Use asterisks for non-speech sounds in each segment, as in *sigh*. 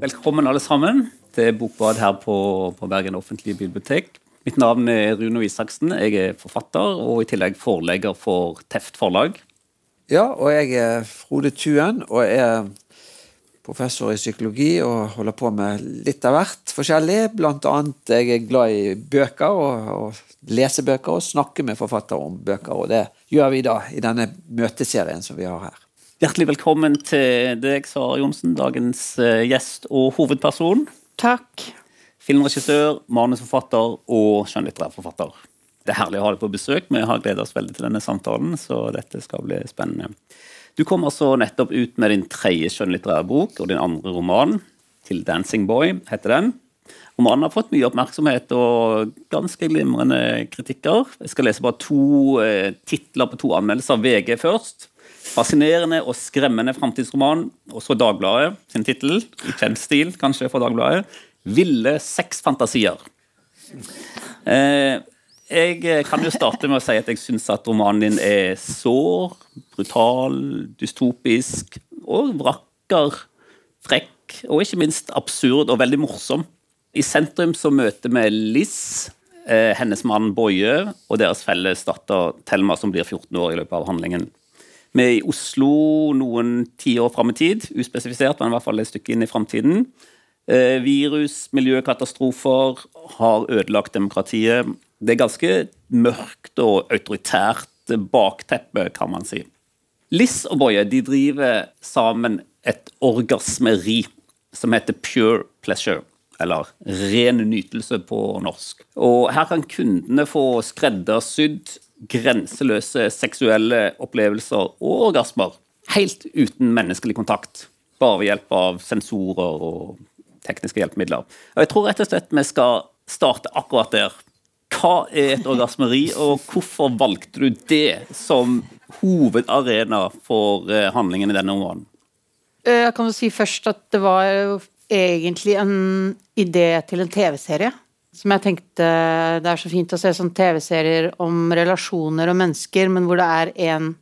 Velkommen alle sammen til Bokbad her på, på Bergen offentlige bibliotek. Mitt navn er Runo Isaksen. Jeg er forfatter og i tillegg forlegger for Teft forlag. Ja, og jeg er Frode Tuen og er professor i psykologi og holder på med litt av hvert forskjellig. Blant annet jeg er glad i bøker og, og lese bøker og snakke med forfattere om bøker. Og det gjør vi da i denne møteserien som vi har her. Hjertelig velkommen til deg, Sara Johnsen, dagens eh, gjest og hovedperson. Takk. Filmregissør, manusforfatter og skjønnlitterær forfatter. Det er herlig å ha deg på besøk. Vi har gledet oss veldig til denne samtalen, så dette skal bli spennende. Du kom altså nettopp ut med din tredje skjønnlitterære bok og din andre roman, 'Til Dancing Boy', heter den. Romanen har fått mye oppmerksomhet og ganske glimrende kritikker. Jeg skal lese bare to eh, titler på to anmeldelser. VG først. Fascinerende og skremmende framtidsroman. Og så Dagbladet sin tittel, i kjent stil kanskje for Dagbladet. 'Ville sexfantasier'. Eh, jeg kan jo starte med å si at jeg syns at romanen din er sår, brutal, dystopisk og vrakker, frekk og ikke minst absurd og veldig morsom. I sentrum så møter vi Liss, eh, hennes mann Boje og deres felles datter Thelma, som blir 14 år i løpet av handlingen. Vi er i Oslo noen tiår fram i tid, uspesifisert, men i hvert fall et stykke inn i framtiden. Eh, virus, miljøkatastrofer har ødelagt demokratiet. Det er ganske mørkt og autoritært bakteppe, kan man si. Liss og Boje de driver sammen et orgasmeri som heter Pure Pleasure. Eller ren nytelse på norsk. Og Her kan kundene få skreddersydd grenseløse seksuelle opplevelser og orgasmer helt uten menneskelig kontakt. Bare ved hjelp av sensorer og tekniske hjelpemidler. Og Jeg tror rett og slett vi skal starte akkurat der. Hva er et orgasmeri, og hvorfor valgte du det som hovedarena for eh, handlingen i denne romanen? Eh, jeg kan jo si først at det var egentlig en idé til en TV-serie som jeg tenkte Det er så fint å se sånne TV-serier om relasjoner og mennesker, men hvor det er en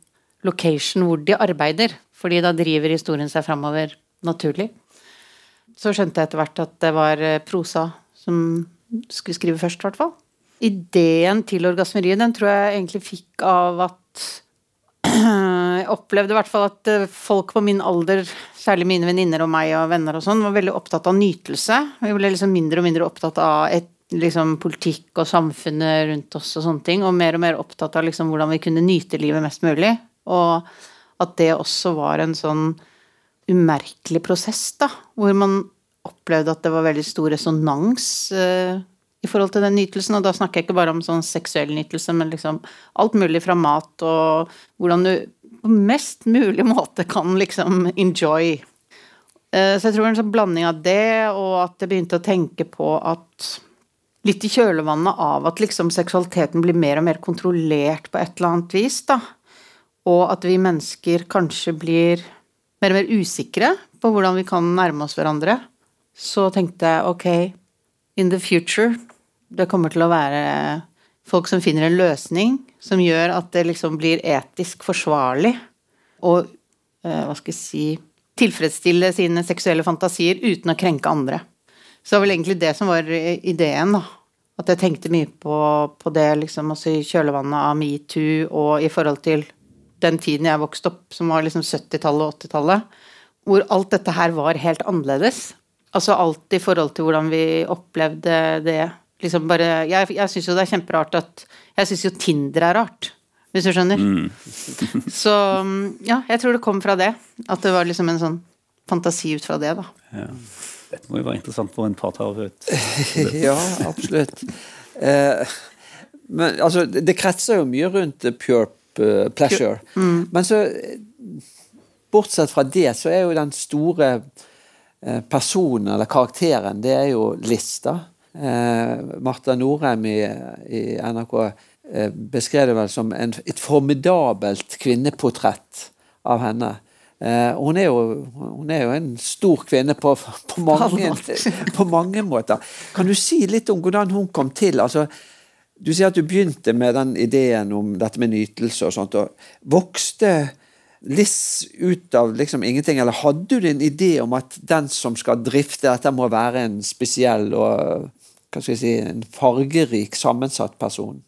location hvor de arbeider. Fordi da driver historien seg framover naturlig. Så skjønte jeg etter hvert at det var eh, prosa som skulle skrive først, i hvert fall. Ideen til orgasmeriet, den tror jeg egentlig fikk av at *clears throat* jeg opplevde i hvert fall at eh, folk på min alder, særlig mine venninner og meg og venner og sånn, var veldig opptatt av nytelse. Vi ble liksom mindre og mindre opptatt av et liksom, politikk og samfunnet rundt oss og sånne ting, og mer og mer opptatt av liksom, hvordan vi kunne nyte livet mest mulig. Og at det også var en sånn umerkelig prosess, da, hvor man opplevde at det var veldig stor resonans uh, i forhold til den nytelsen. Og da snakker jeg ikke bare om sånn seksuell nytelse, men liksom alt mulig fra mat og hvordan du på mest mulig måte kan liksom enjoy. Uh, så jeg tror en sånn blanding av det, og at jeg begynte å tenke på at litt i kjølvannet av at liksom seksualiteten blir mer og mer kontrollert på et eller annet vis, da. Og at vi mennesker kanskje blir mer og mer usikre på hvordan vi kan nærme oss hverandre. Så tenkte jeg ok, in the future Det kommer til å være folk som finner en løsning som gjør at det liksom blir etisk forsvarlig og eh, hva skal jeg si tilfredsstille sine seksuelle fantasier uten å krenke andre. Så det var vel egentlig det som var ideen, da. At jeg tenkte mye på, på det liksom også i kjølvannet av metoo og i forhold til den tiden jeg vokste opp, som var liksom 70-tallet og 80-tallet, hvor alt dette her var helt annerledes. Altså alt i forhold til hvordan vi opplevde det. Liksom bare Jeg, jeg syns jo det er kjemperart at Jeg syns jo Tinder er rart, hvis du skjønner. Mm. *laughs* Så ja, jeg tror det kom fra det. At det var liksom en sånn fantasi ut fra det, da. Ja. Dette må jo være interessant for en parterapeut. *laughs* ja, absolutt. Eh, men altså, det kretser jo mye rundt pure pleasure. Mm. Men så, bortsett fra det, så er jo den store eh, personen, eller karakteren, det er jo Lista. Eh, Marta Norheim i, i NRK eh, beskrev det vel som en, et formidabelt kvinneportrett av henne. Uh, hun, er jo, hun, er jo, en stor kvinne på, på, mange, på, mange, måter. Kan du si litt om hvordan hun kom til? Altså, du sier at du begynte med den ideen om dette med nytelse og sånt. og Vokste Liss ut av liksom ingenting, eller hadde du en idé om at den som skal drifte dette, må være en spesiell og hva skal jeg si, en fargerik, sammensatt person?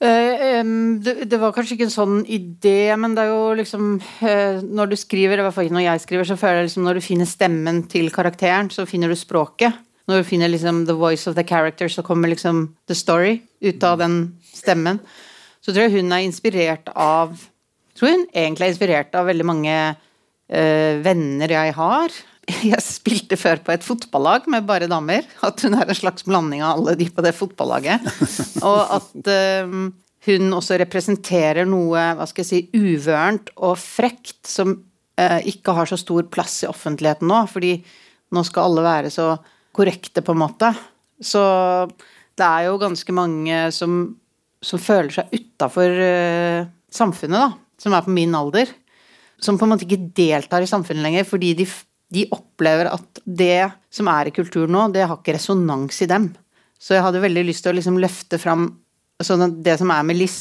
Eh, det, var kanskje ikke en sånn idé, men det er jo liksom eh, Når du skriver, i hvert fall ikke når jeg skriver, så føler jeg liksom når du finner stemmen til karakteren, så finner du språket. Når du finner liksom the voice of the character, så kommer liksom the story ut av den stemmen. Så tror jeg hun er inspirert av tror hun egentlig er inspirert av veldig mange uh, venner jeg har. Jeg spilte før på et fotballag med bare damer. At hun er en slags blanding av alle de på det fotballaget. Og at uh, hun også representerer noe hva skal jeg si, uvørent og frekt som uh, ikke har så stor plass i offentligheten nå. Fordi nå skal alle være så korrekte, på en måte. Så det er jo ganske mange som, som føler seg utafor samfunnet, da som er på min alder, som på en måte ikke deltar i samfunnet lenger fordi de, de opplever at det som er i kulturen nå, det har ikke resonans i dem. Så jeg hadde veldig lyst til å liksom løfte fram sånn at det som er med Liss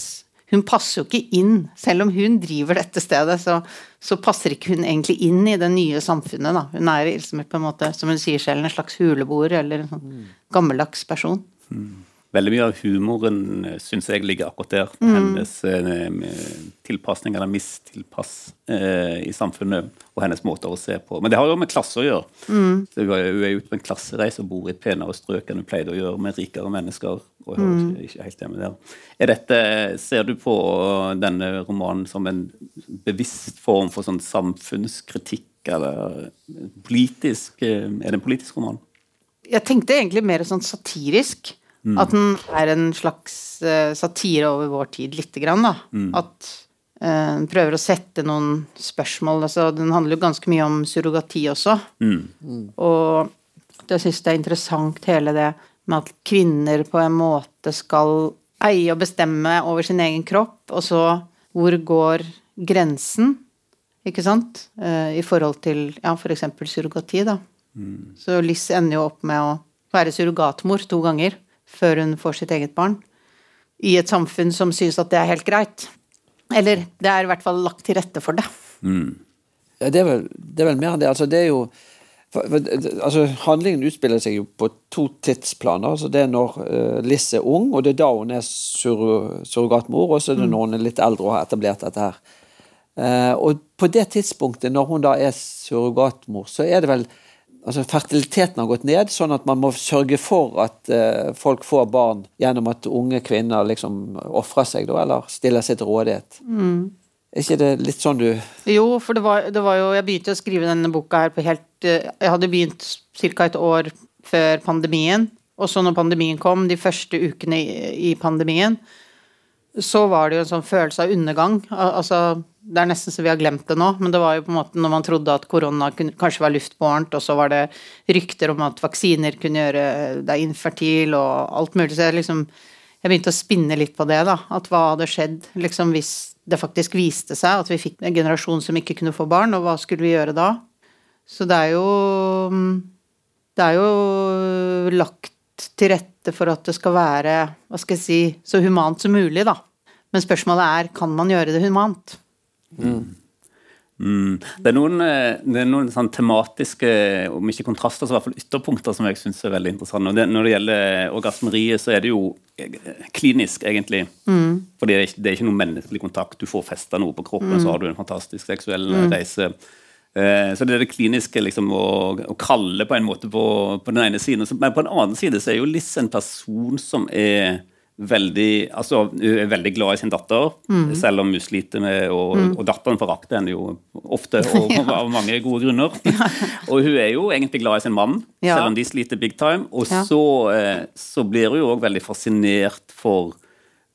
Hun passer jo ikke inn. Selv om hun driver dette stedet, så, så passer ikke hun egentlig inn i det nye samfunnet. Da. Hun er liksom på en måte, som hun sier selv, en slags huleboer eller en sånn gammeldags person. Mm veldig mye av humoren eh, syns jeg ligger akkurat der. Mm. Hennes eh, tilpasning eller mistilpass eh, i samfunnet og hennes måter å se på. Men det har jo med klasse å gjøre. Mm. Så hun er ute på en klassereise og bor i et penere strøk enn hun pleide å gjøre med rikere mennesker. og hun mm. ikke helt hjemme der. Er dette, Ser du på denne romanen som en bevisst form for sånn samfunnskritikk, eller politisk, eh, er det en politisk roman? Jeg tenkte egentlig mer sånn satirisk. Mm. At den er en slags uh, satire over vår tid, lite grann, da. Mm. At uh, den prøver å sette noen spørsmål. Altså, den handler jo ganske mye om surrogati også. Mm. Og jeg syns det er interessant hele det med at kvinner på en måte skal eie og bestemme over sin egen kropp, og så hvor går grensen, ikke sant, uh, i forhold til ja, f.eks. surrogati, da. Mm. Så Liss ender jo opp med å være surrogatmor to ganger før hun får sitt eget barn. I et samfunn som synes at det er helt greit. Eller det er i hvert fall lagt til rette for det. Mm. Ja, det, er vel, det, er vel, mer enn det. Altså, det er jo for, for, altså, Handlingen utspiller seg jo på to tidsplaner. Altså, det er når uh, Liss er ung, og det er da hun er sur surrogatmor, og så er det mm. når hun er litt eldre og har etablert dette her. Uh, og på det tidspunktet, når hun da er surrogatmor, så er det vel altså Fertiliteten har gått ned, sånn at man må sørge for at eh, folk får barn gjennom at unge kvinner liksom ofrer seg, da, eller stiller seg til rådighet. Mm. Er ikke det litt sånn du Jo, for det var, det var, jo Jeg begynte å skrive denne boka her på helt uh, Jeg hadde begynt ca. et år før pandemien. Og så når pandemien kom, de første ukene i, i pandemien, så var det jo en sånn følelse av undergang. Altså det er nesten så vi har glemt det nå, men det var jo på en måte når man trodde at korona kanskje var luftbårent, og så var det rykter om at vaksiner kunne gjøre deg infertil og alt mulig. Så jeg liksom Jeg begynte å spinne litt på det, da. At hva hadde skjedd liksom hvis det faktisk viste seg at vi fikk en generasjon som ikke kunne få barn, og hva skulle vi gjøre da? Så det er jo Det er jo lagt til rette for at det skal være, hva skal jeg si, så humant som mulig, da. Men spørsmålet er, kan man gjøre det humant? Mm. Mm. Det er noen, eh, det er noen sånn tematiske, om ikke kontraster, så i hvert fall ytterpunkter som jeg syns er veldig interessante. Det, når det gjelder orgasmeriet, så er det jo eh, klinisk, egentlig. Mm. For det, det, er ikke noe menneskelig kontakt. Du får festa noe på kroppen, mm. så har du en fantastisk seksuell mm. reise. Eh, så det er det kliniske liksom, å, å, kalle på en måte på, på den ene siden. Men på den annen side så er jo Liss en person som er veldig, altså, hun er veldig glad i sin datter, mm. selv om hun sliter med og, mm. og datteren forakter henne jo ofte, *laughs* og ja. av mange gode grunner. *laughs* og hun er jo egentlig glad i sin mann, ja. selv om de sliter big time. Og så, så, blir hun jo òg veldig fascinert for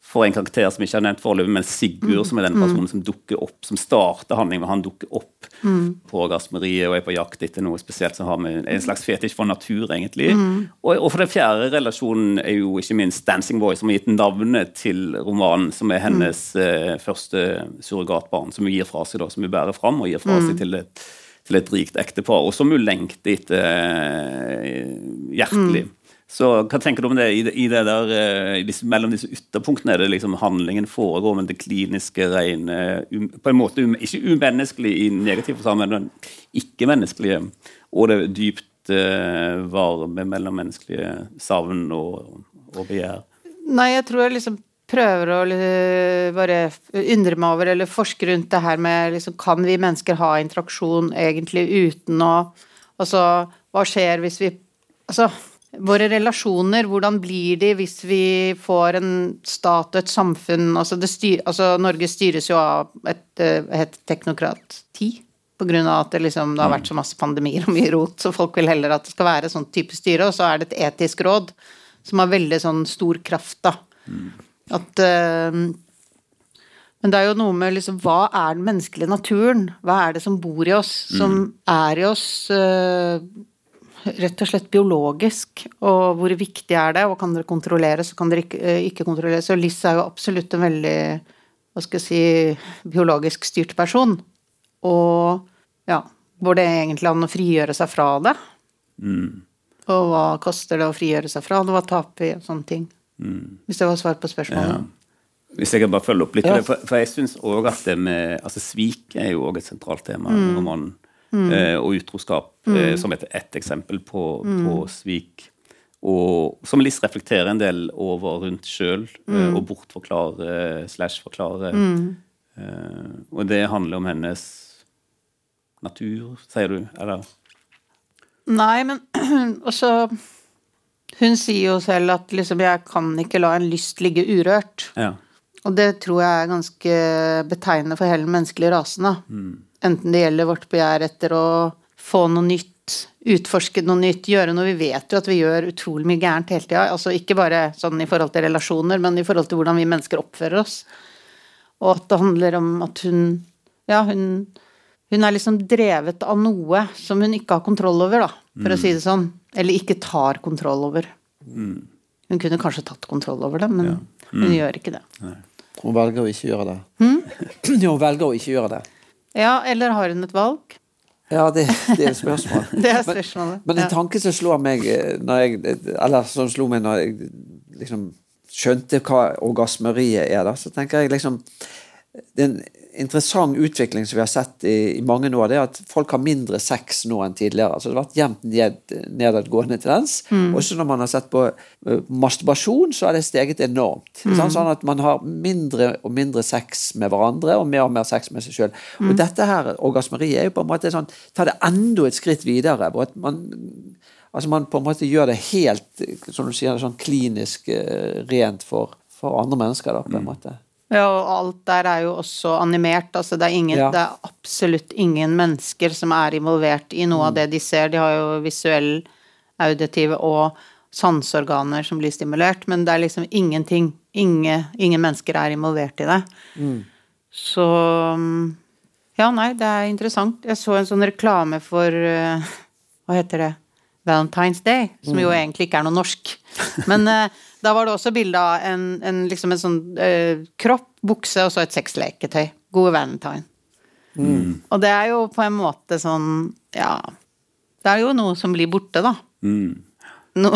for en karakter som ikke er nevnt foreløpig, men Sigurd, mm. som er den personen mm. som dukker opp, som starter handlingen, han dukker opp mm. på orgasmeriet og er på jakt etter noe spesielt som har med en slags fetisj for natur, egentlig. Mm. Og, og, for den fjerde relasjonen er jo ikke minst Dancing Boy, som har gitt navnet til romanen, som er hennes mm. eh, første surrogatbarn, som hun gir fra seg, da, som hun bærer fram og gir fra seg mm. til et, til et rikt ektepar, og som hun lengter etter eh, hjertelig. Så hva tenker du om det i, i det der, eh, i disse, mellom disse ytterpunktene? Er det liksom handlingen foregår, men det kliniske rene um, På en måte um, ikke umenneskelig i negativ forstand, men ikke-menneskelige. Og det dypt uh, varme mellommenneskelige savn og, og begjær. Nei, jeg tror jeg liksom prøver å bare undre meg over, eller forske rundt det her med liksom, Kan vi mennesker ha interaksjon egentlig uten å Altså, hva skjer hvis vi Altså, våre relasjoner, hvordan blir de hvis vi får en stat og et samfunn Altså, styr, altså Norge styres jo av et, eh, et teknokrati. På grunn av at det, liksom, det har vært så masse pandemier og mye rot, så folk vil heller at det skal være sånn type styre. Og så er det et etisk råd som har veldig sånn stor kraft, da. Mm. At uh, Men det er jo noe med liksom Hva er den menneskelige naturen? Hva er det som bor i oss? Som mm. er i oss uh, rett og slett biologisk? Og hvor viktig er det? Og kan dere kontrollere, så kan dere ikke, uh, ikke kontrollere? Så Liss er jo absolutt en veldig hva skal jeg si biologisk styrt person. Og ja, hvor det egentlig an å frigjøre seg fra det. Mm. Og hva koster det å frigjøre seg fra det, hva taper vi, og sånne ting. Mm. Hvis det var svar på spørsmålet. Ja. Hvis jeg kan bare følge opp litt, ja. for, for, jeg syns òg at det med altså Svik er jo òg et sentralt tema i mm. romanen. Mm. Eh, og utroskap mm. eh, som ett et eksempel på, mm. på, svik. Og som Liss reflekterer en del over rundt sjøl, eh, mm. og bortforklare slash forklare. Eh, og det handler om hennes natur, sier du? Eller? Nei, men *clears throat* også hun sier jo selv at liksom 'jeg kan ikke la en lyst ligge urørt'. Ja. Og det tror jeg er ganske betegnende for hele den menneskelige rasen. Mm. Enten det gjelder vårt begjær etter å få noe nytt, utforske noe nytt, gjøre noe Vi vet jo at vi gjør utrolig mye gærent hele tida. Altså ikke bare sånn i forhold til relasjoner, men i forhold til hvordan vi mennesker oppfører oss. Og at det handler om at hun Ja, hun, hun er liksom drevet av noe som hun ikke har kontroll over, da, for mm. å si det sånn. Eller ikke tar kontroll over. Mm. Hun kunne kanskje tatt kontroll over det, men ja. mm. hun gjør ikke det. Nei. Hun velger å ikke gjøre det. *clears throat* Hmm? hun velger å ikke gjøre det. Ja, eller har hun et valg? Ja, det, det er spørsmål. *laughs* det er spørsmålet. Men, men en tanke som slo meg eh, når jeg, Eller som slo meg når jeg liksom skjønte hva orgasmeriet er, da, så tenker jeg liksom Den interessant utvikling som vi har sett i, i, mange år, det er at folk har mindre sex nå enn tidligere. Altså Det har vært jevnt ned, nedadgående tendens. Mm. Også når man har sett på uh, masturbasjon, så har det steget enormt. Mm. Sånn at man har mindre og mindre sex med hverandre, og mer og mer sex med seg sjøl. Mm. Og dette her, orgasmeriet, er jo på en måte sånn Ta det enda et skritt videre. hvor at man Altså Man på en måte gjør det helt som du sier, sånn klinisk uh, rent for, for andre mennesker. da, på en mm. måte. Ja, og alt der er jo også animert. Altså det er, ingen, ja. det er absolutt ingen mennesker som er involvert i noe mm. av det de ser. De har jo visuell, auditive og sanseorganer som blir stimulert, men det er liksom ingenting. Ingen, ingen mennesker er involvert i det. Mm. Så Ja, nei, det er interessant. Jeg så en sånn reklame for uh, Hva heter det? Valentine's Day, som jo mm. egentlig ikke er noe norsk. Men uh, da var det også bilde av en, en, liksom en sånn uh, kropp, bukse og så et sexleketøy. Gode Valentine. Mm. Og det er jo på en måte sånn Ja. Det er jo noe som blir borte, da. Mm. No.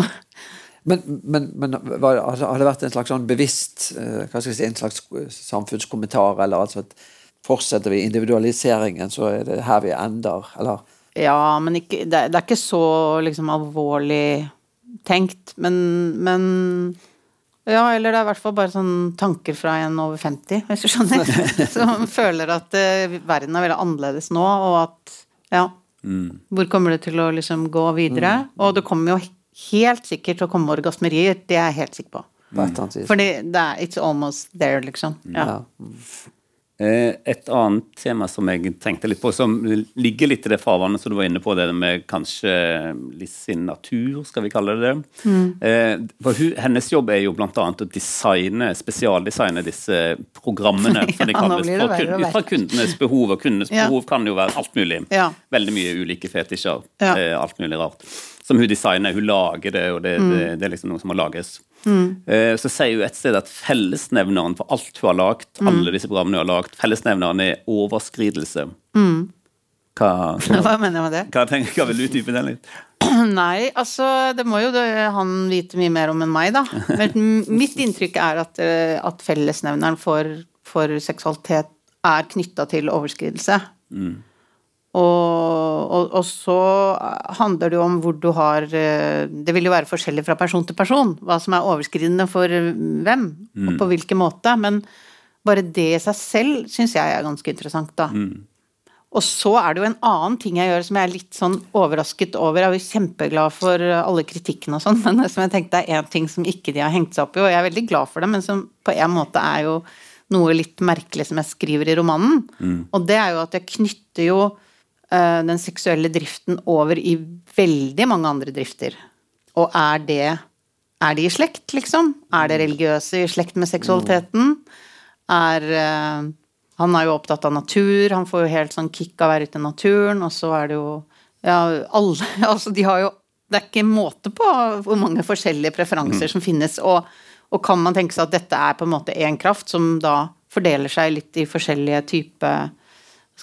Men, men, men var, altså, har det vært en slags sånn bevisst uh, hva skal jeg si, en slags samfunnskommentar, eller altså at fortsetter vi individualiseringen, så er det her vi ender, eller? Ja, men ikke, det, det, er ikke så liksom alvorlig tenkt, men, men ja, eller det er i hvert fall bare sånn tanker fra en over 50, hvis du skjønner. *laughs* Som føler at uh, verden er veldig annerledes nå, og at ja. Mm. Hvor kommer det til å liksom gå videre? Mm. Og det kommer jo helt sikkert til å komme orgasmerier, det er jeg helt sikker på. Mm. Fordi det er It's almost there, liksom. Ja. ja. Eh, et annet tema som jeg tenkte litt på, som ligger litt i det farvannet som du var inne på, det med kanskje litt sin natur, skal vi kalle det det. Mm. Eh, for hennes jobb er jo bl.a. å designe, spesialdesigne disse programmene, *laughs* som de kalles, for, ut fra kundenes behov. Og kundenes ja. behov kan jo være alt mulig. Ja. Veldig mye ulike fetisjer. Ja. Eh, alt mulig rart. Som hun designer. Hun lager det, og det, mm. det, det er liksom noe som må lages. Mm. Så sier hun et sted at fellesnevneren for alt hun har lagd, mm. alle disse programmene hun har lagd, fellesnevneren er overskridelse. Mm. Hva, *laughs* hva, mener jeg med det? Hva, tenker, hva vil du utdype den litt? *clears throat* Nei, altså det må jo det- han vite mye mer om enn meg, da. Men mitt inntrykk er at, eh, at fellesnevneren for, for seksualitet er knytta til overskridelse. Og, og, og så handler det jo om hvor du har eh, Det vil jo være forskjellig fra person til person, hva som er overskridende for hvem, og på hvilken måte. Men bare det i seg selv syns jeg er ganske interessant, da. Og så er det jo en annen ting jeg gjør som jeg er litt sånn overrasket over. Jeg er jo kjempeglad for alle kritikkene og sånn, *laughs* men som jeg tenkte er én ting som ikke de har hengt seg opp i, og jeg er veldig glad for det, men som på en måte er jo noe litt merkelig som jeg skriver i romanen. Og det er jo at jeg knytter jo eh, den seksuelle driften over i veldig mange andre drifter. Og er det Er de i slekt, liksom? Er det religiøse i slekt med seksualiteten? Er eh, Han er jo opptatt av natur, han får jo helt sånn kick av å være ute i naturen, og så er det jo Ja, alle *laughs* Altså, de har jo Det er ikke måte på hvor mange forskjellige preferanser som finnes, og, og kan man tenke seg at dette er på en måte én kraft som da fordeler seg litt i forskjellige typer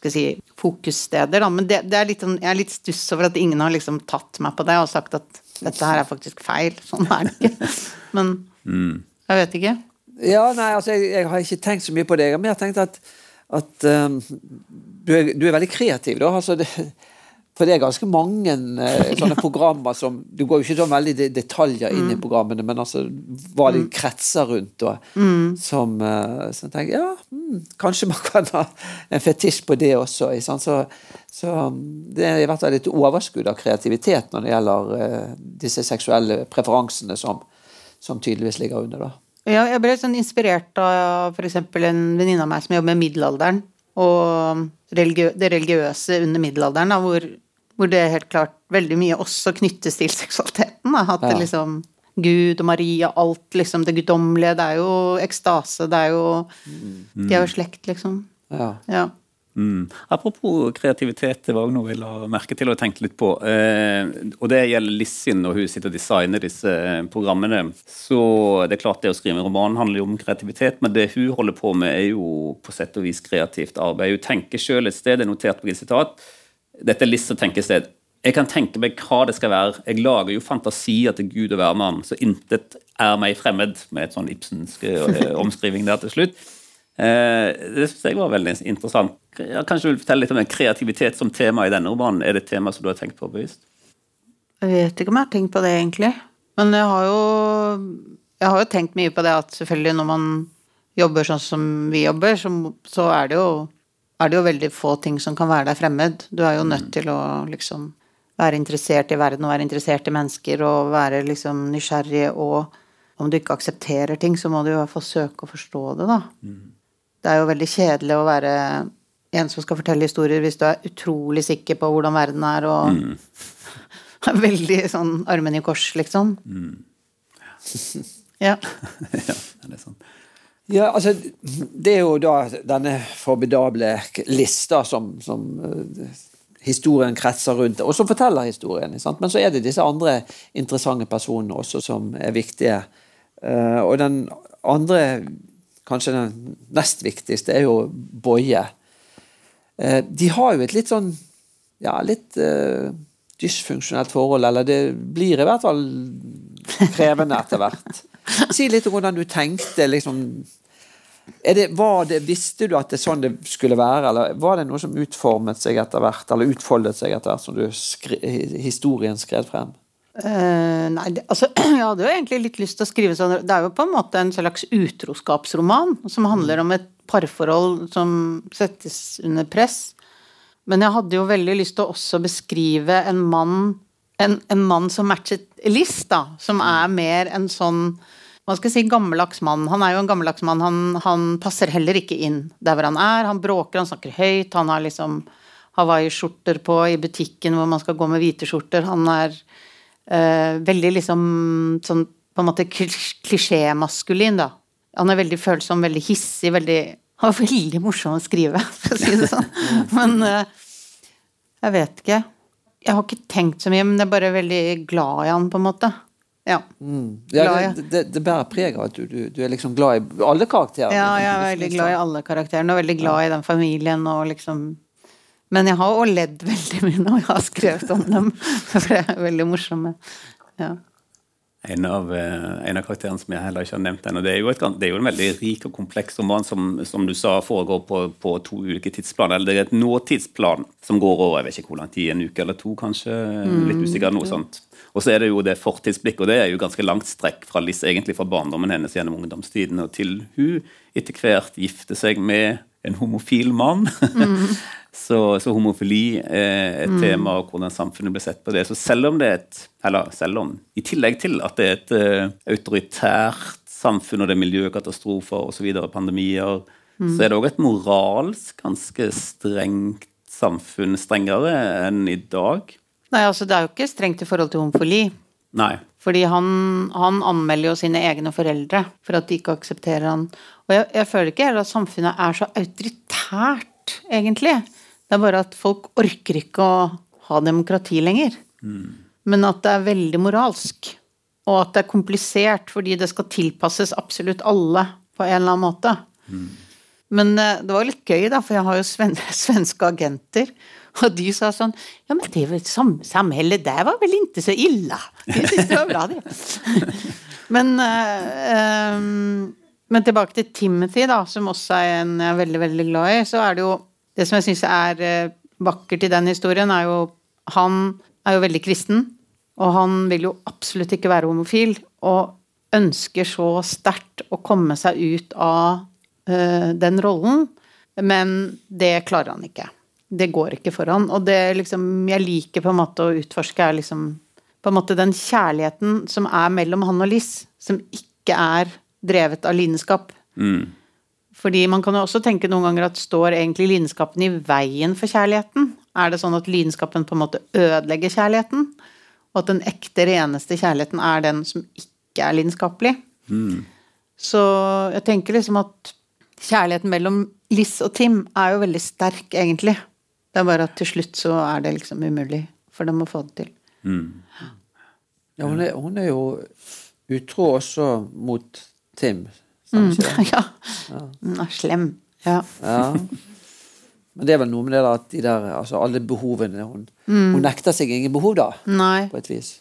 skal si, fokussteder, da. Men det, det er litt, sånn- jeg er litt stuss over at ingen har liksom tatt meg på det og sagt at dette her er faktisk feil. Sånn er det ikke. Men jeg vet ikke. Ja, nei, altså, jeg, jeg har ikke tenkt så mye på det. Jeg har mer tenkt at, at um, du, er, du er veldig kreativ, da. Altså, det, for det er ganske mange eh, sånne programmer som Du går jo ikke så veldig i detaljer inn i programmene, men altså hva de kretser rundt, og som uh, som tenker ja, mm, kanskje man *laughs* kan ha en fetisj på det også. Så, så det er i hvert fall et overskudd av kreativitet når det gjelder eh, disse seksuelle preferansene som, som tydeligvis ligger under, da. Ja, jeg ble sånn inspirert av f.eks. en venninne av meg som jobber med middelalderen, og religiø det religiøse under middelalderen, da, hvor, hvor det helt klart veldig mye også knyttes til seksualiteten. Da. At det Ja. liksom Gud og Maria, alt liksom det guddommelige, det er jo ekstase, det er jo De er jo slekt, liksom. Ja. Ja. Mm. Apropos kreativitet, det var noe jeg la merke til og tenkte litt på. Eh, og det gjelder Lissin når hun sitter og designer disse eh, programmene. Så det er klart det å skrive en roman handler jo om kreativitet, men det hun holder på med, er jo på sett og vis kreativt arbeid. Hun tenker sjøl et sted, det er notert på et sitat. Dette er Liss som tenker sted. Jeg kan tenke meg hva det skal være. Jeg lager jo fantasier til Gud og hvermann, så intet er meg fremmed, med et sånn Ibsensk eh, omskriving der til slutt. Eh, det synes jeg var veldig interessant. Jeg kanskje du vil fortelle litt om kreativitet som tema i denne romanen. Er det et tema som du har tenkt på bevisst? Jeg vet ikke om jeg har tenkt på det, egentlig. Men jeg har jo Jeg har jo tenkt mye på det at selvfølgelig når man jobber sånn som vi jobber, så, så er det jo er det jo veldig få ting som kan være deg fremmed. Du er jo nødt til å liksom være interessert i verden og være interessert i mennesker og være liksom nysgjerrig og om du ikke aksepterer ting, så må du i hvert fall søke å forstå det, da. Det er jo veldig kjedelig å være en som skal fortelle historier hvis du er utrolig sikker på hvordan verden er og *laughs* er veldig sånn armen i kors, liksom. Ja. *laughs* ja, det er sånn. Ja, altså, det er jo da denne formidable lista som, som eh, historien kretser rundt, og som forteller historien. Sant? Men så er det disse andre interessante personene også som er viktige. Eh, og den andre, kanskje den nest viktigste, er jo Boje. Eh, de har jo et litt sånn ja, litt dysfunksjonelt forhold, eller det blir i hvert fall krevende etter hvert. Si litt om hvordan du tenkte, liksom det, det, Visste du at det er sånn det skulle være, eller var det noe som utformet seg etter hvert, eller utfoldet seg etter hvert som skri, historien skred frem? Uh, nei, det, altså, *clears throat* jeg hadde jo egentlig litt lyst til å skrive sånn Det er jo på en måte en slags utroskapsroman som handler om et parforhold som settes under press. Men jeg hadde jo veldig lyst til å også beskrive en mann en, en mann som matchet List, da. Som er mer en sånn hva skal jeg si, gammeldags mann. Han er jo en gammeldags mann. Han, han passer heller ikke inn der hvor han er. Han bråker, han snakker høyt. Han har liksom hawaiiskjorter på i butikken hvor man skal gå med hvite skjorter. Han er øh, veldig liksom sånn på en måte klis- klisjémaskulin, da. Han er veldig følsom, veldig hissig, veldig Han var veldig morsom å skrive, *laughs* for å si det sånn. *laughs* Men øh, jeg vet ikke. Jeg har ikke tenkt så mye, men jeg er bare veldig glad i han, på en måte. Ja. Ja, Glad, ja. det, det, det bærer preg av at du, du, du er liksom glad i alle karakterene. Ja, jeg er veldig glad i alle karakterene, og veldig glad i den familien, og liksom Men jeg har òg ledd *laughs* veldig mye når jeg har skrevet om dem, *laughs* for det er veldig morsomme. Ja. En av, eh, en av karakterene som jeg heller ikke har nevnt ennå. Det, det er jo en veldig rik og kompleks roman som, som du sa foregår på, på to ulike tidsplan. Eller det er et nåtidsplan som går over jeg vet ikke hvor lang tid, en uke eller to kanskje. Litt usikker, noe sånt. Og så er det jo det fortidsblikket, og det er jo ganske langt strekk fra Liss, egentlig fra barndommen hennes gjennom ungdomstiden og til hun etter hvert gifter seg med en homofil mann. *laughs* så, så homofili er et tema, og hvordan samfunnet blir sett på det. Så selv om det er et Eller selv om, i tillegg til at det er et uh, autoritært samfunn, og det er miljøkatastrofer osv., pandemier, så er det òg et moralsk ganske strengt samfunn. Strengere enn i dag. Nei, altså det er jo ikke strengt i forhold til homofili. Nei. Fordi han, han anmelder jo sine egne foreldre for at de ikke aksepterer han. Og jeg, jeg føler ikke at samfunnet er så autoritært, egentlig. Det er bare at folk orker ikke å ha demokrati lenger. Men at det er veldig moralsk. Og at det er komplisert fordi det skal tilpasses absolutt alle på en eller annen måte. Men eh, det var litt gøy, da, for jeg har jo *laughs* svenske agenter. *laughs* Og de sa sånn Ja, men det sam samhellet der var vel ikke så ille. De syntes det var bra, de. *laughs* men uh, um, Men tilbake til Timothy, da, som også er en jeg er veldig, veldig glad i. Så er det jo Det som jeg syns er eh, vakkert i den historien, er jo Han er jo veldig kristen, og han vil jo absolutt ikke være homofil. Og ønsker så sterkt å komme seg ut av uh, den rollen, men det klarer han ikke. Det går ikke foran. Og det liksom jeg liker på en måte å utforske, er liksom på en måte den kjærligheten som er mellom han og Liss, som ikke er drevet av lidenskap. Mm. Fordi man kan jo også tenke noen ganger at står egentlig lidenskapen i veien for kjærligheten? Er det sånn at lidenskapen på en måte ødelegger kjærligheten? Og at den ekte, reneste kjærligheten er den som ikke er lidenskapelig? Så jeg tenker liksom at kjærligheten mellom Liss og Tim er jo veldig sterk, egentlig. Det er bare at til slutt så er det liksom umulig for dem å få det til. Ja, hun, er, hun er jo utro også mot Tim. Mm, *laughs* ja. Ja. Hun er slem. Ja. Ja. Men det er vel noe med det da, at de der, altså alle behovene hun, hun nekter seg ingen behov, da, Nei. på et vis.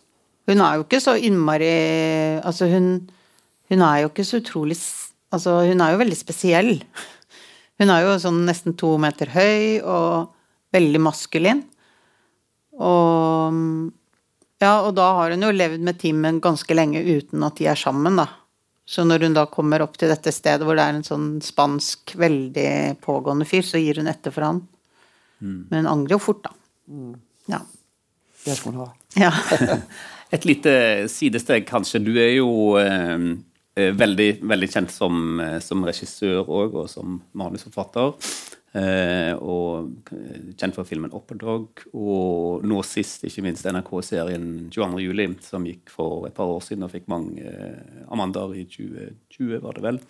Hun er jo ikke så innmari Altså, hun, hun er jo ikke så utrolig Altså, hun er jo veldig spesiell. Hun er jo sånn nesten to meter høy og veldig maskulin. Og Ja, og da har hun jo levd med Timmen ganske lenge uten at de er sammen, da. Så når hun da kommer opp til dette stedet hvor det er en sånn spansk, veldig pågående fyr, så gir hun etter for han. Men hun angrer jo fort, da. Ja. Det skal hun ha. ja. *laughs* Et lite sidesteg, kanskje. Du er jo eh, eh, veldig, veldig kjent som, eh, som regissør òg, og som manusforfatter. Eh, og kjent for filmen Upper Dog, og nå sist ikke minst NRK-serien 22. juli, som gikk for et par år siden og fikk mange eh, Amandaer i 2020, var det vel.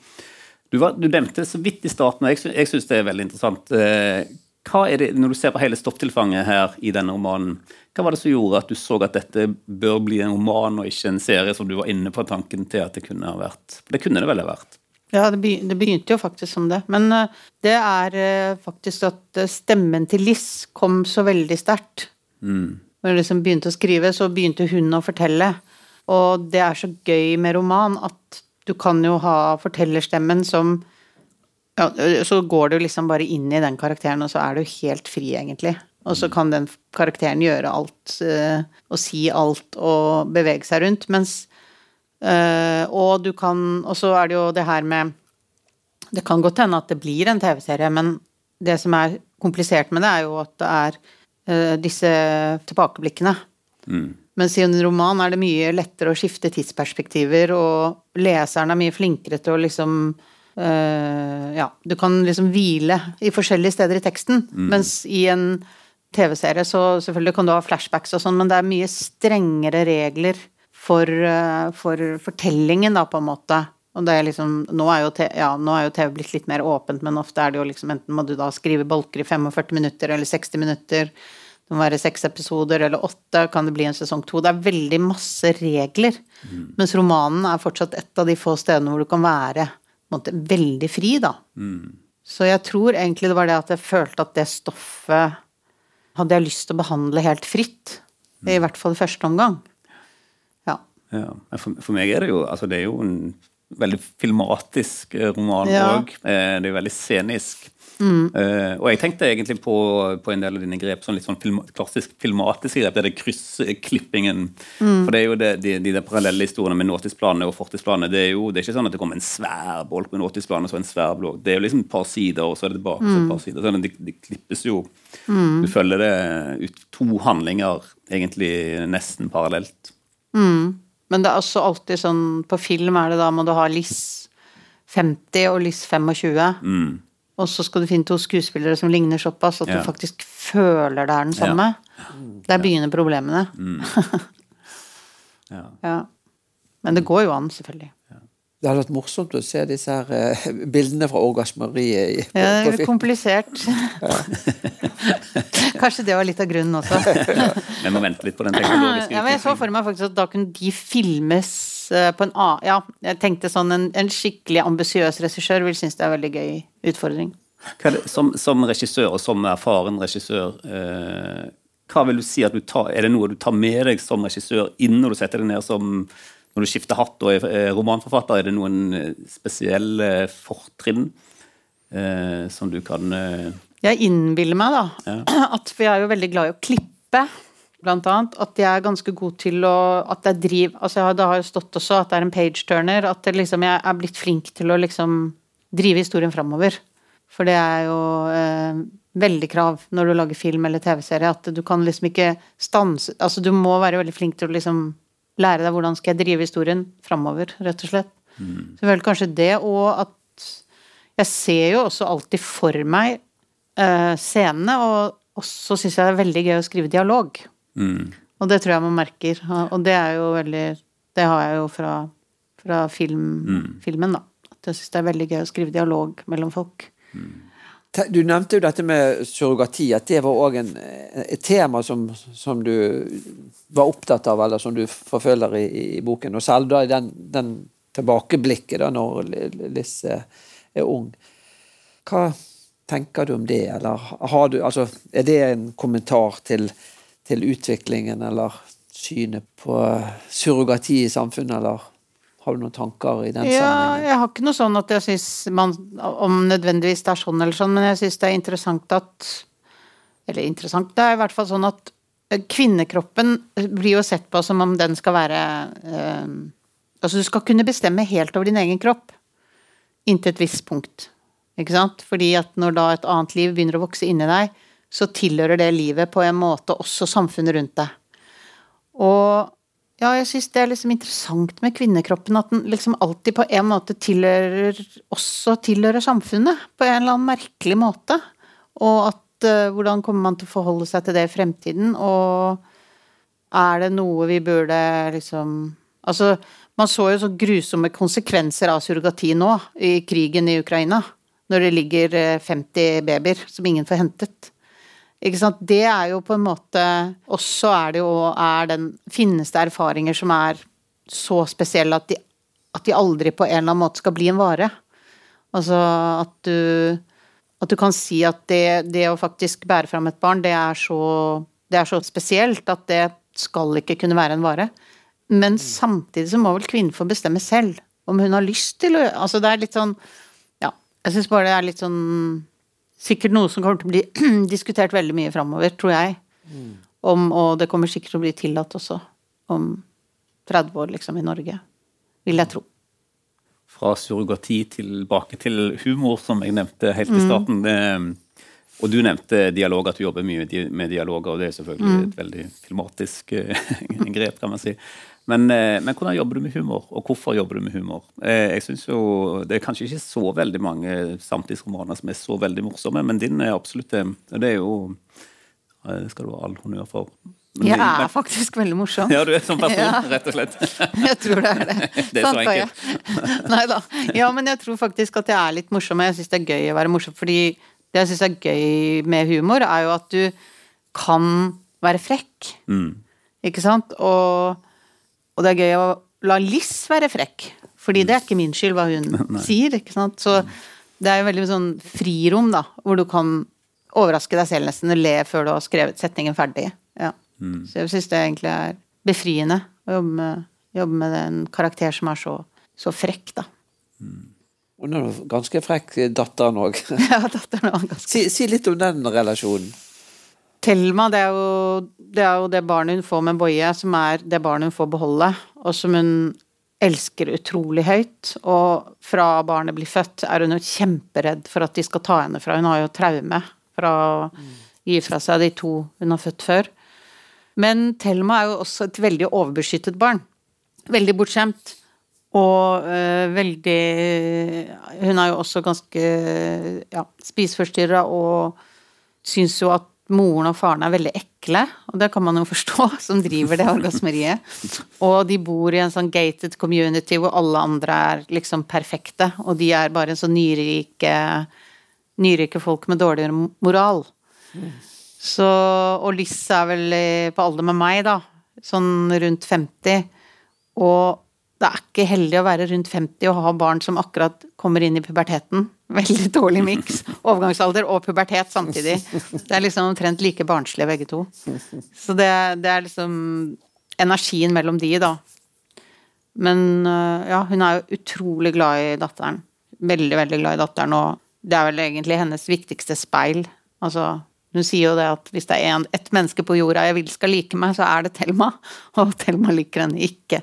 Du, var, du nevnte så vidt i starten, og jeg, jeg syns det er veldig interessant. Eh, hva er det, Når du ser på hele stofftilfanget her i denne romanen, hva var det som gjorde at du så at dette bør bli en roman og ikke en serie, som du var inne på tanken til at det kunne ha vært? Det kunne det vel ha vært? Ja, det, begynte jo faktisk som det. Men eh, det er eh, faktisk at eh, stemmen til Liss kom så veldig sterkt. Når jeg liksom begynte å skrive, så begynte hun å fortelle. Og det er så gøy med roman at du kan jo ha fortellerstemmen som ja, Så går du liksom bare inn i den karakteren, og så er du helt fri, egentlig. Og så kan den karakteren gjøre alt, og si alt, og bevege seg rundt. Mens Eh, og du kan Og så er det jo det her med Det kan godt hende at det blir en TV-serie, men det som er komplisert med det, er jo at det er eh, disse tilbakeblikkene. Mens i en roman er det mye lettere å skifte tidsperspektiver, og leseren er mye flinkere til å liksom eh, Ja, du kan liksom hvile i forskjellige steder i teksten. Mens i en TV-serie så selvfølgelig kan du ha flashbacks og sånn, men det er mye strengere regler for, eh, for fortellingen, da, på en måte. Og det er liksom, nå er, te, ja, nå er jo TV blitt litt mer åpent, men ofte er det jo liksom enten må du da skrive bolker i 45 minutter eller 60 minutter. Det må være seks episoder eller åtte, kan det bli en sesong to. Det er veldig masse regler. Mens romanen er fortsatt et av de få stedene hvor du kan være måte, veldig fri, da. Så jeg tror egentlig det var det at jeg følte at det stoffet hadde jeg lyst til å behandle helt fritt. I hvert fall i første omgang. Ja. For, for meg er det jo altså det er jo en veldig filmatisk roman roman Ja. Det er jo veldig scenisk. Eh, og jeg tenkte egentlig på, på en del av dine grep, sånn litt sånn film, klassisk filmatiske grep. Det er kryssklippingen. For det er jo det, de, de der parallelle historiene med nåtidsplanene og fortidsplanene. Det er jo det er ikke sånn at det kommer en svær bolk med nåtidsplan og så en svær blå. Det er jo liksom et par sider, og så er det tilbake mm. et par sider. Sånn, de, de klippes jo Du følger det ut to handlinger egentlig nesten parallelt. Men det er også alltid sånn På film er det da må du ha Liss 50 og Liss 25. Og så skal du finne to skuespillere som ligner såpass at Ja. du faktisk føler det er den samme. Der begynner problemene. *laughs* Ja. Ja. Men det går jo an, selvfølgelig. Det hadde vært morsomt å se disse her eh, bildene fra orgasmeriet på, Ja, det er komplisert. *laughs* Kanskje det var litt av grunnen også. *laughs* Vi må vente litt på den teknologiske Ja, jeg så for meg faktisk at da kunne de filmes eh, på en annen Ja, jeg tenkte sånn en, en skikkelig ambisiøs regissør vil synes det er en veldig gøy utfordring. Hva er det, som, som regissør og som erfaren regissør, eh, hva vil du si at du tar, er det noe du tar med deg som regissør inn når du setter deg ned som når du skifter hatt og er eh, romanforfatter? Er det noen eh, spesielle fortrinn eh, som du kan eh, Jeg innbiller meg da *clears throat* at For jeg er jo veldig glad i å klippe, blant annet. At jeg er ganske god til å At jeg driver Altså, jeg har- det har jo stått også at det er en page-turner. At liksom, jeg er blitt flink til å liksom drive historien framover. For det er jo eh, veldig krav når du lager film eller TV-serie, at du kan liksom ikke stanse Altså, du må være veldig flink til å liksom lære deg hvordan skal jeg drive historien framover, rett og slett. Så vel kanskje det, og at jeg ser jo også alltid for meg uh, scenene, og, også syns jeg det er veldig gøy å skrive dialog. Og det tror jeg man merker. Og det er jo veldig Det har jeg jo fra, fra film, filmen, da. At jeg syns det er veldig gøy å skrive dialog mellom folk. Te- Du nevnte jo dette med surrogati, at det var òg et tema som, som du var opptatt av, eller som du forfølger i, i boken. Og selv da i den, den tilbakeblikket da når Lisse er, ung. Hva tenker du om det, eller har du Altså, er det en kommentar til, til utviklingen, eller synet på surrogati i samfunnet, eller har du noen tanker i den Ja, sammenhengen? jeg har ikke noe sånn at jeg syns man Om nødvendigvis det er sånn eller sånn, men jeg syns det er interessant at Eller interessant, det er i hvert fall sånn at eh, kvinnekroppen blir jo sett på som om den skal være øh, Altså du skal kunne bestemme helt over din egen kropp. Inntil et visst punkt. Ikke sant? Fordi at når da et annet liv begynner å vokse inni deg, så tilhører det livet på en måte også samfunnet rundt deg. Og ja, jeg syns det er liksom interessant med kvinnekroppen, at den liksom alltid på en måte tilhører også tilhører samfunnet, på en eller annen merkelig måte. Og at uh, hvordan kommer man til å forholde seg til det i fremtiden, og er det noe vi burde liksom Altså, man så jo så grusomme konsekvenser av surrogati nå, i krigen i Ukraina. Når det ligger eh, 50 babyer som ingen får hentet. Ikke sant? Det er jo på en måte Også er det jo er den Finnes det erfaringer som er så spesielle at de, at de aldri på en eller annen måte skal bli en vare? Altså at du At du kan si at det, det å faktisk bære fram et barn, det er så Det er så spesielt at det skal ikke kunne være en vare. Men samtidig så må vel kvinnen få bestemme selv om hun har lyst til å Altså det er litt sånn Ja, jeg syns bare det er litt sånn sikkert noe som kommer til å bli *clears throat* diskutert veldig mye framover, tror jeg. Om, og det kommer sikkert til å bli tillatt også om 30 år, liksom, i Norge. Vil jeg tro. fra surrogati tilbake til humor, som jeg nevnte helt i starten. Det, og du nevnte dialog, at du jobber mye med dialoger, og det er selvfølgelig et veldig filmatisk eh, *laughs* grep, kan man si. Men, eh, men hvordan jobber du med humor, og hvorfor jobber du med humor? Eh, Jeg synes jo, Det er kanskje ikke så veldig mange samtidsromaner som er så veldig morsomme, men din er absolutt det. Og Det er jo eh, Det skal du ha all honnør for. Men Jeg er faktisk veldig morsom. Ja, du er som person, Ja. rett og slett. *laughs* Jeg tror det er det. *laughs* Det er så enkelt. *laughs* Nei da. Ja, men jeg tror faktisk at jeg er litt morsom. og Jeg syns det er gøy å være morsom, fordi det jeg syns er gøy med humor, er jo at du kan være frekk. Mm. Ikke sant? Og, og det er gøy å la Liss være frekk, fordi det er ikke min skyld hva hun *laughs* sier, ikke sant. Så det er jo veldig sånn frirom, da, hvor du kan overraske deg selv nesten og le før du har skrevet setningen ferdig. Ja. Så jeg syns det egentlig er befriende å jobbe med, jobbe med en karakter som er så, så frekk, da. Hun er ganske frekk, datteren òg. *laughs* Ja, datteren òg. Si, si litt om den relasjonen. Thelma, det er, jo, det er jo det barnet hun får med Boje, som er det barnet hun får beholde, og som hun elsker utrolig høyt. Og fra barnet blir født, er hun jo kjemperedd for at de skal ta henne fra. Hun har jo traume fra å gi fra seg de to hun har født før. Men Thelma er jo også et veldig overbeskyttet barn. Veldig bortskjemt. Og øh, veldig Hun er jo også ganske ja, spiseforstyrra og syns jo at moren og faren er veldig ekle, og det kan man jo forstå, *laughs* som driver det orgasmeriet. Og de bor i en sånn gated community hvor alle andre er liksom perfekte, og de er bare en sånn nyrike nyrike folk med dårligere moral. Så, og Liss er vel på alder med meg, da. Sånn rundt 50. Og det er ikke heldig å være rundt 50 og ha barn som akkurat kommer inn i puberteten. Veldig dårlig miks. Overgangsalder og pubertet samtidig. Det er liksom omtrent like barnslige begge to. Så det, det er liksom energien mellom de, da. Men øh, ja, hun er jo utrolig glad i datteren. Veldig, veldig glad i datteren, og det er vel egentlig hennes viktigste speil. Altså, hun sier jo det at hvis det er en, et menneske på jorda jeg vil skal like meg, så er det Thelma. *laughs* Og Thelma liker henne ikke.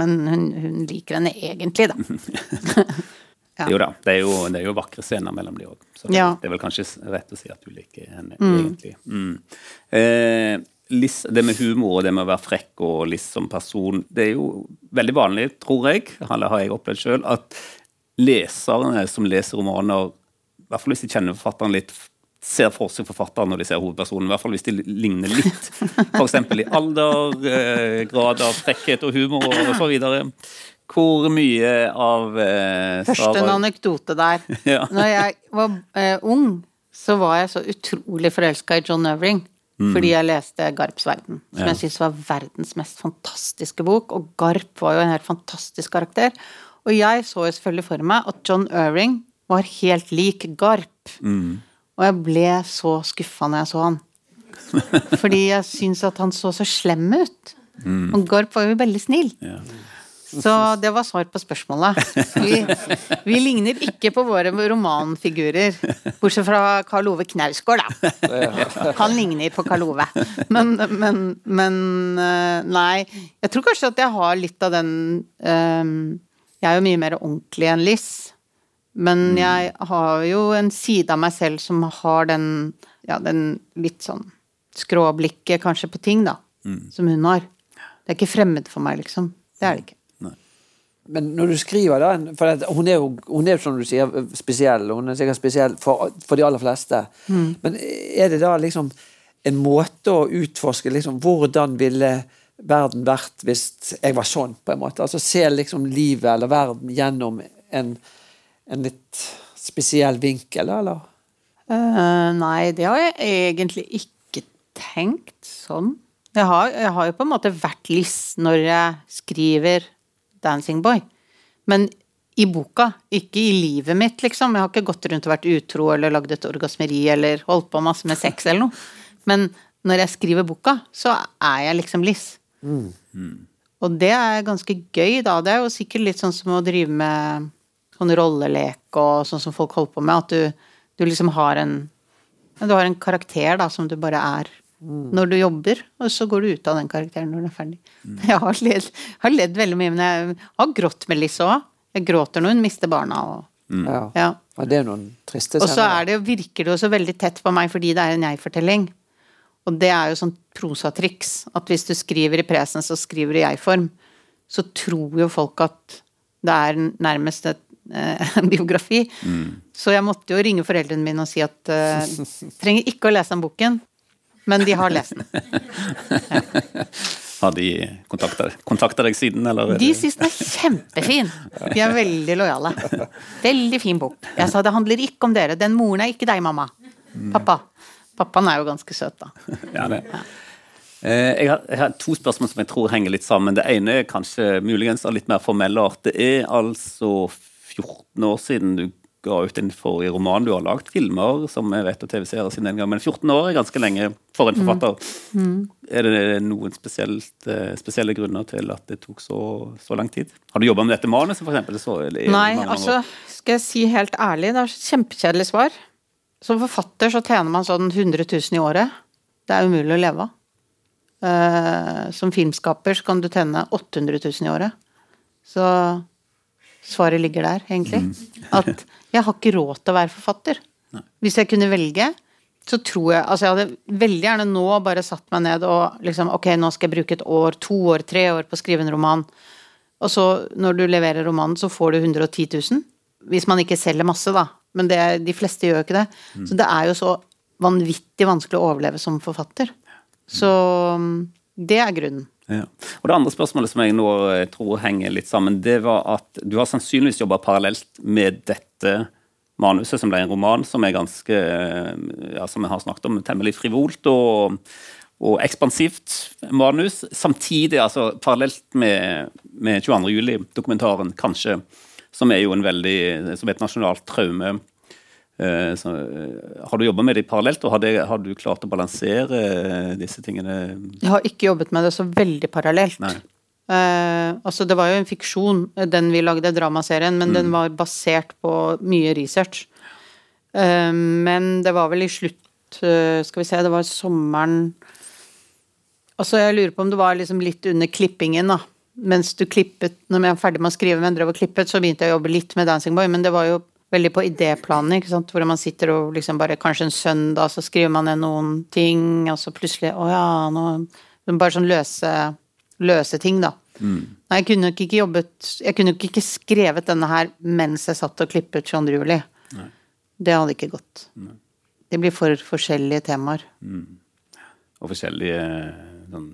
Men hun, hun liker henne egentlig, da. *laughs* Ja. Jo da, det er jo, det er jo vakre scener mellom de òg. Så det, Ja. det er vel kanskje rett å si at du liker henne, egentlig. Mm. Eh, Liss, det med humor og det med å være frekk og Liss som person, det er jo veldig vanlig, tror jeg, eller har jeg opplevd sjøl, at leserne som leser romaner, i hvert fall hvis de kjenner forfatteren litt, ser for seg forfatteren når de ser hovedpersonen. I hvert fall hvis de ligner litt. F.eks. i alder, eh, grad av frekkhet og humor og så videre. Hvor mye av eh, Først en anekdote der. *laughs* Ja. Når jeg var eh, ung, så var jeg så utrolig forelska i John Irving. Fordi jeg leste Garps verden, som Ja. jeg syns var verdens mest fantastiske bok. Og Garp var jo en helt fantastisk karakter. Og jeg så jo selvfølgelig for meg at John Irving var helt lik Garp. Og jeg ble så skuffa når jeg så han. *laughs* Fordi jeg syns at han så så slem ut. Og Garp var jo veldig snill. Ja. Så det var svar på spørsmålet. Vi, vi ligner ikke på våre romanfigurer. Bortsett fra Karl Ove Knausgård, da. Han ligner på Karl Ove. Men, men, men eh, nei. Jeg tror kanskje at jeg har litt av den eh, Jeg er jo mye mer ordentlig enn Liss. Men jeg har jo en side av meg selv som har den, ja, den litt sånn skråblikket kanskje på ting, da. Som hun har. Det er ikke fremmed for meg, liksom. Det er det ikke. Men når du skriver da For hun er jo, hun er som du sier, spesiell. Hun er sikkert spesiell for, for de aller fleste. Men er det da liksom en måte å utforske liksom, Hvordan ville verden vært hvis jeg var sånn, på en måte? Altså se liksom livet eller verden gjennom en, en litt spesiell vinkel, eller? Uh, nei, det har jeg egentlig ikke tenkt sånn. Jeg har, jeg har jo på en måte vært Liss når jeg skriver Dancing Boy. Men i boka, ikke i livet mitt, liksom. Jeg har ikke gått rundt og vært utro eller lagd et orgasmeri eller holdt på masse med sex eller noe. Men når jeg skriver boka, så er jeg liksom Liss. Og det er ganske gøy, da. Det er jo sikkert litt sånn som å drive med sånn rollelek og sånn som folk holder på med. At du, du liksom har en Du har en karakter da, som du bare er når du jobber, og så går du ut av den karakteren når du er ferdig. *laughs* Jeg har ledd, har ledd veldig mye, men jeg har grått med Lisse òg. Jeg gråter når hun mister barna. Og, Ja. ja. Og det er noen triste og så er det, virker det også veldig tett på meg fordi det er en jeg-fortelling. Og det er jo sånn prosatriks. At hvis du skriver i presens og skriver i jeg-form, så tror jo folk at det er nærmest et, eh, *laughs* en biografi. Så jeg måtte jo ringe foreldrene mine og si at eh, *laughs* trenger ikke å lese den boken, men de har lest *laughs* den. Har de kontakta, deg siden, eller? er De syns den er kjempefin. De er veldig lojale. Veldig fin bok. Jeg sa det handler ikke om dere. Den moren er ikke deg, mamma. Pappa. Pappaen er jo ganske søt, da. *laughs* Ja, det. Eh, Jeg har, jeg har to spørsmål som jeg tror henger litt sammen. Det ene er kanskje muligens av litt mer formell art. Det er altså 14 år siden du ga ut din forrige roman. Du har lagd filmer som jeg vet og TV-seere siden den gang, men 14 år er ganske lenge for en forfatter. Mm. Mm. Er det noen spesielt, spesielle grunner til at det tok så, så lang tid? Har du jobba med dette manuset, f.eks.? Nei, altså, skal jeg si helt ærlig, det er et kjempekjedelig svar. Som forfatter så tjener man sånn 100 000 i året. Det er umulig å leve av. Uh, som filmskaper så kan du tjene 800 000 i året. Så svaret ligger der, egentlig. Mm. At jeg har ikke råd til å være forfatter. Nei. Hvis jeg kunne velge, så tror jeg Altså, jeg hadde veldig gjerne nå bare satt meg ned og liksom Ok, nå skal jeg bruke et år, to år, tre år på å skrive en roman. Og så, når du leverer romanen, så får du 110 000. Hvis man ikke selger masse, da. Men det, de fleste gjør jo ikke det. Mm. Så det er jo så vanvittig vanskelig å overleve som forfatter. Så det er grunnen. Ja. Og Det andre spørsmålet som jeg nå eh, tror henger litt sammen, det var at du har sannsynligvis jobba parallelt med dette manuset, som ble en roman som er ganske, eh, ja, som jeg har snakket om, temmelig frivolt og, og ekspansivt manus. Samtidig, altså parallelt med, med 22. juli-dokumentaren, kanskje, som er jo en veldig, som er et nasjonalt traume så, eh, har du jobba med det parallelt, og har, det, har, du klart å balansere eh, disse tingene? Jeg har ikke jobbet med det så veldig parallelt. Uh, altså Det var jo en fiksjon, den vi lagde, dramaserien, men mm. den var basert på mye research. Uh, men det var vel i slutt uh, Skal vi se, det var sommeren Altså Jeg lurer på om det var liksom litt under klippingen, da. Mens du klippet Når jeg var ferdig med å skrive, men drev og klippet, så begynte jeg å jobbe litt med Dancing Boy, men det var jo veldig på idéplanet, ikke sant, hvor man sitter og liksom bare Kanskje en søndag, så skriver man ned noen ting, og så plutselig Å ja, nå Bare sånn løse, løse ting, da. Mm. Nei, jeg kunne nok ikke jobbet Jeg kunne nok ikke skrevet denne her mens jeg satt og klippet 22. juli. Nei. Det hadde ikke gått. Nei. Det blir for forskjellige temaer. Mm. Og forskjellige sånn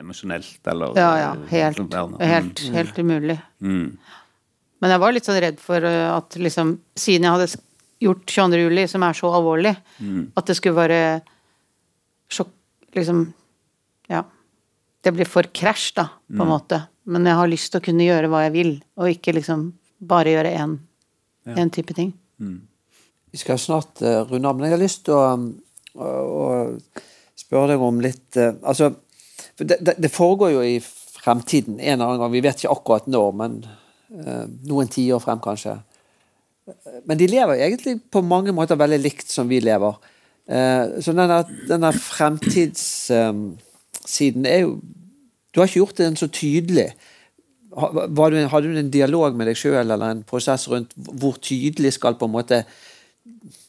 emosjonelt, eller Ja, ja. Helt, helt, helt umulig. Mm. Men jeg var litt sånn redd for eh, at liksom Siden jeg hadde gjort 22. juli, som er så alvorlig, mm. at det skulle være sjokk Liksom Ja. Det blir for krasj, da, på en mm. måte. Men jeg har lyst til å kunne gjøre hva jeg vil, og ikke liksom bare gjøre én ja. type ting. Mm. Vi skal snart uh, runde av, men jeg har lyst til å, å, å spørre deg om litt uh, Altså, det, det, det, foregår jo i fremtiden en eller annen gang. Vi vet ikke akkurat når, men noen tiår frem, kanskje. Men de lever egentlig på mange måter veldig likt som vi lever. Eh, så denne, denne fremtidssiden er jo Du har ikke gjort den så tydelig. Hadde du en dialog med deg sjøl eller en prosess rundt hvor tydelig skal på en måte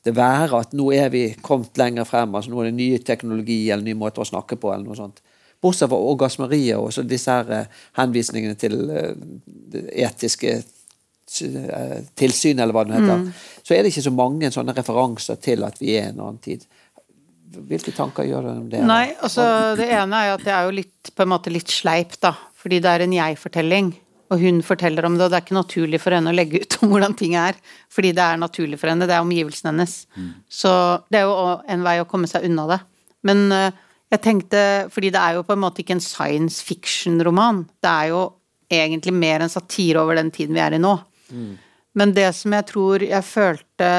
det være at nå er vi kommet lenger frem, altså nå er det ny teknologi eller nye måter å snakke på, eller noe sånt. Bortsett fra orgasmeriet og så disse her eh, henvisningene til eh, etiske eh, tilsyn, eller hva det heter, mm. så er det ikke så mange sånne referanser til at vi er i en annen tid. Hvilke tanker gjør du om det? Nei, altså Det ene er at det er jo litt, på en måte litt sleipt, da. Fordi det er en jeg-fortelling. Og hun forteller om det, og det er ikke naturlig for henne å legge ut om hvordan ting er. Fordi det er naturlig for henne, det er omgivelsene hennes. Mm. Så det er jo en vei å komme seg unna det. Men uh, jeg tenkte, fordi det er jo på en måte ikke en science fiction-roman. Det er jo egentlig mer en satire over den tiden vi er i nå. Mm. Men det som jeg tror jeg følte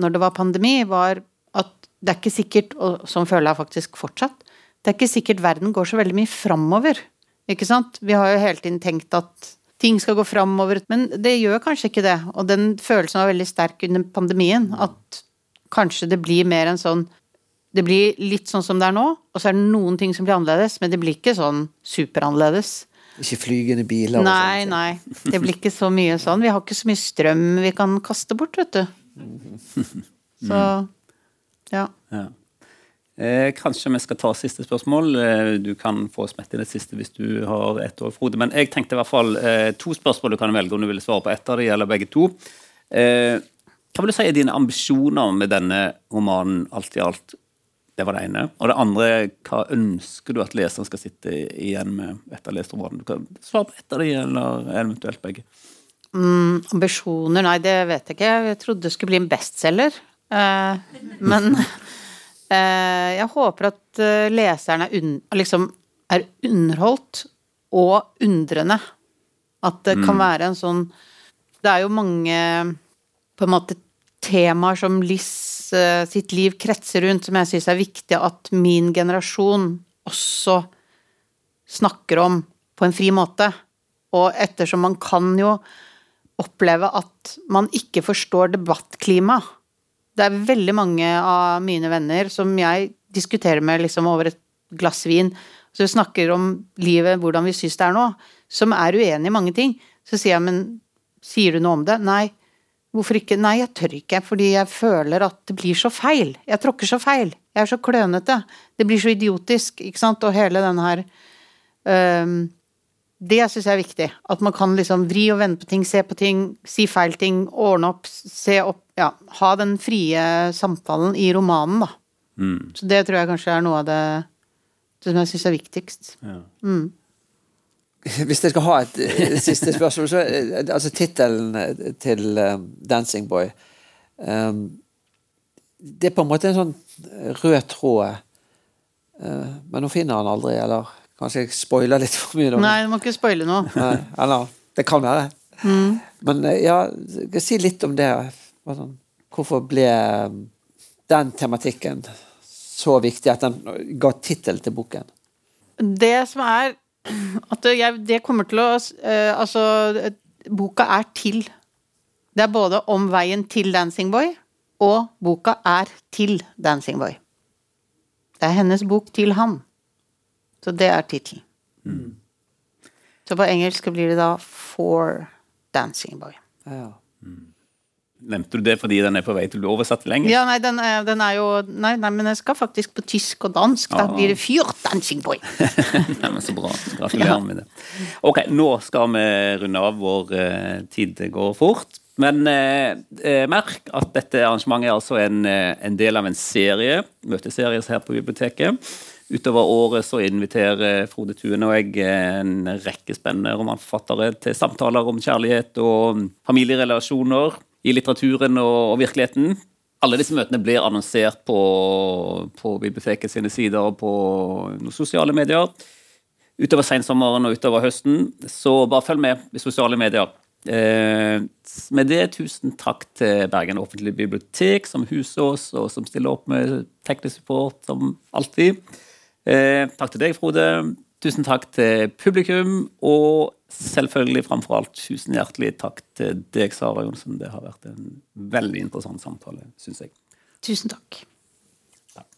når det var pandemi, var at det er ikke sikkert, og sånn føler jeg faktisk fortsatt, det er ikke sikkert verden går så veldig mye framover. Ikke sant? Vi har jo hele tiden tenkt at ting skal gå framover, men det gjør kanskje ikke det. Og den følelsen var veldig sterk under pandemien, at kanskje det blir mer en sånn det blir litt sånn som det er nå, og så er det noen ting som blir annerledes, men det blir ikke sånn superannerledes. Ikke flygende biler og Nei, sånt. nei. Det blir ikke så mye sånn. Vi har ikke så mye strøm vi kan kaste bort, vet du. *laughs* Så ja. ja. Eh, kanskje vi skal ta siste spørsmål. Eh, du kan få smette i det siste hvis du har ett år, Frode. Men jeg tenkte i hvert fall eh, to spørsmål du kan velge om du vil svare på ett av dem eller begge to. Eh, hva vil du si er dine ambisjoner med denne romanen alt i alt? Det var det ene. Og det andre, hva ønsker du at leseren skal sitte igjen med etter å ha lest romanen? Du kan svare på ett av de, eller eventuelt begge. Mm, ambisjoner? Nei, det vet jeg ikke. Jeg trodde det skulle bli en bestselger. Eh, men *laughs* eh, jeg håper at eh, leseren er, un liksom er underholdt og undrende. At det kan mm. være en sånn det er jo mange på en måte temaer som Liss sitt liv kretser rundt, som jeg syns er viktig at min generasjon også snakker om på en fri måte. Og ettersom man kan jo oppleve at man ikke forstår debattklimaet. Det er veldig mange av mine venner som jeg diskuterer med liksom over et glass vin, vi snakker om livet, hvordan vi syns det er nå, som er uenig i mange ting. Så sier jeg, men sier du noe om det? Nei. Hvorfor ikke? Nei, jeg tør ikke, fordi jeg føler at det blir så feil. Jeg tråkker så feil. Jeg er så klønete. Det blir så idiotisk, ikke sant. Og hele denne her um, Det syns jeg er viktig. At man kan liksom vri og vende på ting, se på ting, si feil ting, ordne opp, se opp Ja, ha den frie samtalen i romanen, da. Mm. Så det tror jeg kanskje er noe av det som jeg syns er viktigst. Ja. Mm. Hvis jeg skal ha et eh, siste spørsmål, så eh, altså tittelen eh, til um, 'Dancing Boy' um, Det er på en måte en sånn rød tråd, uh, men nå finner han aldri, eller kanskje jeg spoiler litt for mye? nå. Nei, du må ikke spoile noe. Nei, eller det kan være. Mm. Men ja, si litt om det. Sånn, hvorfor ble den tematikken så viktig at den ga tittel til boken? Det som er at jeg, det kommer til å eh, Altså, boka er til. Det er både om veien til Dancing Boy, og boka er til Dancing Boy. Det er hennes bok til han. Så det er tittelen. Så på engelsk blir det da For Dancing Boy. Ja. Nevnte du det fordi den er på vei til å bli oversatt til engelsk? Ja, nei, den er, den er jo nei, nei, men jeg skal faktisk på tysk og dansk. Da Ah. blir det Fyr Dancing Boy. Nei, men Så bra. Gratulerer med det. Ok, nå skal vi runde av. Vår uh, tid går fort. Men eh, eh, merk at dette arrangementet er altså en, eh, en del av en serie, møteserie her på biblioteket. Utover året så inviterer Frode Tuen og jeg en rekke spennende romanforfattere til samtaler om kjærlighet og familierelasjoner i litteraturen og, og virkeligheten. Alle disse møtene blir annonsert på, på biblioteket sine sider og på noen sosiale medier utover sensommeren og utover høsten. Så bare følg med i sosiale medier. Eh, med det, tusen takk til Bergen offentlige bibliotek, som huser oss, og som stiller opp med teknisk support, som alltid. Eh, takk til deg, Frode. Tusen takk til publikum, og selvfølgelig framfor alt tusen hjertelig takk til deg, Sara Johnsen. Det har vært en veldig interessant samtale, syns jeg. Tusen takk. Takk.